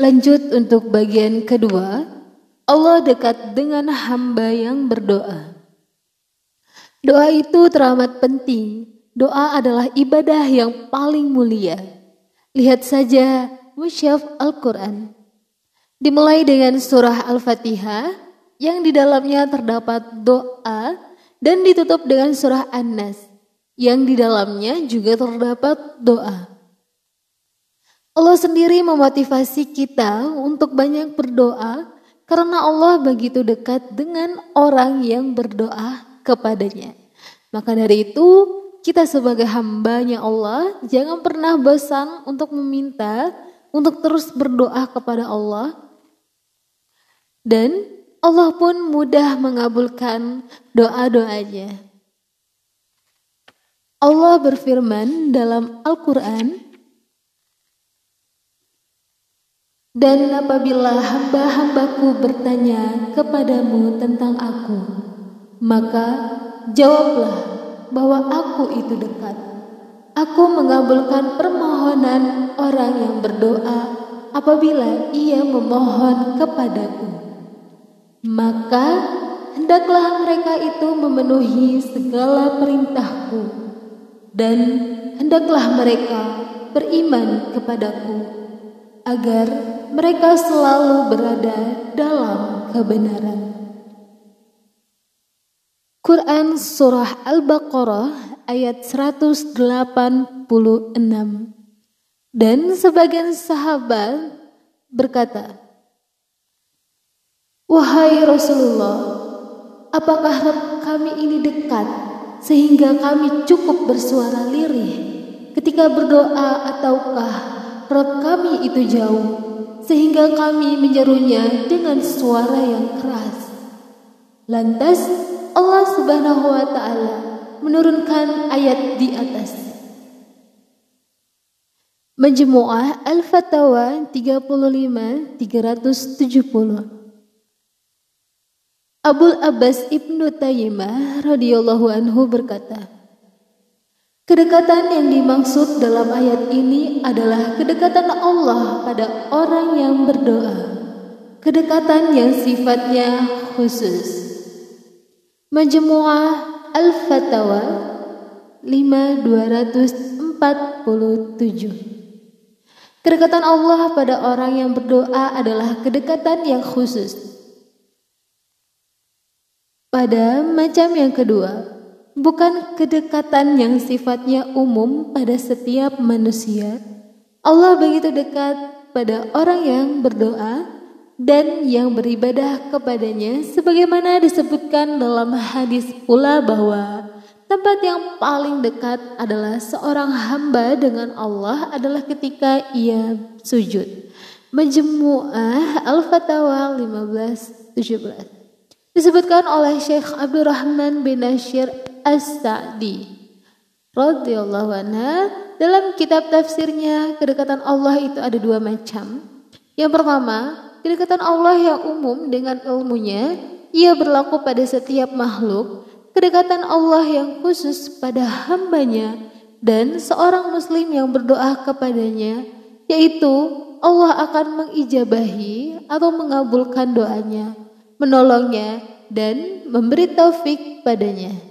Lanjut untuk bagian kedua, Allah dekat dengan hamba yang berdoa. Doa itu teramat penting. Doa adalah ibadah yang paling mulia. Lihat saja musyaf Al-Quran. Dimulai dengan surah Al-Fatihah yang di dalamnya terdapat doa dan ditutup dengan surah An-Nas yang di dalamnya juga terdapat doa. Allah sendiri memotivasi kita untuk banyak berdoa karena Allah begitu dekat dengan orang yang berdoa kepadanya. Maka dari itu, kita sebagai hambanya Allah jangan pernah bosan untuk meminta, untuk terus berdoa kepada Allah. Dan Allah pun mudah mengabulkan doa-doanya. Allah berfirman dalam Al-Quran, Dan apabila hamba-hambaku bertanya kepadamu tentang aku, maka jawablah bahwa aku itu dekat. Aku mengabulkan permohonan orang yang berdoa apabila ia memohon kepadaku. Maka hendaklah mereka itu memenuhi segala perintahku dan hendaklah mereka beriman kepadaku agar mereka selalu berada dalam kebenaran. Quran Surah Al-Baqarah ayat 186 Dan sebagian sahabat berkata, Wahai Rasulullah, apakah kami ini dekat sehingga kami cukup bersuara lirih ketika berdoa ataukah Rob kami itu jauh, sehingga kami menyerunya dengan suara yang keras. Lantas Allah Subhanahu wa taala menurunkan ayat di atas. Menjemuah Al-Fatawa 35 370 Abul Abbas Ibnu Tayyimah radhiyallahu anhu berkata, Kedekatan yang dimaksud dalam ayat ini adalah kedekatan Allah pada orang yang berdoa. Kedekatan yang sifatnya khusus. Majmu'ah Al-Fatawa 5247 Kedekatan Allah pada orang yang berdoa adalah kedekatan yang khusus. Pada macam yang kedua, bukan kedekatan yang sifatnya umum pada setiap manusia. Allah begitu dekat pada orang yang berdoa dan yang beribadah kepadanya sebagaimana disebutkan dalam hadis pula bahwa tempat yang paling dekat adalah seorang hamba dengan Allah adalah ketika ia sujud. Majmu'ah Al-Fatawa 1517 disebutkan oleh Syekh Abdurrahman bin Nasir As-Sa'di radhiyallahu anha dalam kitab tafsirnya kedekatan Allah itu ada dua macam. Yang pertama, kedekatan Allah yang umum dengan ilmunya, ia berlaku pada setiap makhluk. Kedekatan Allah yang khusus pada hambanya dan seorang muslim yang berdoa kepadanya, yaitu Allah akan mengijabahi atau mengabulkan doanya, menolongnya dan memberi taufik padanya.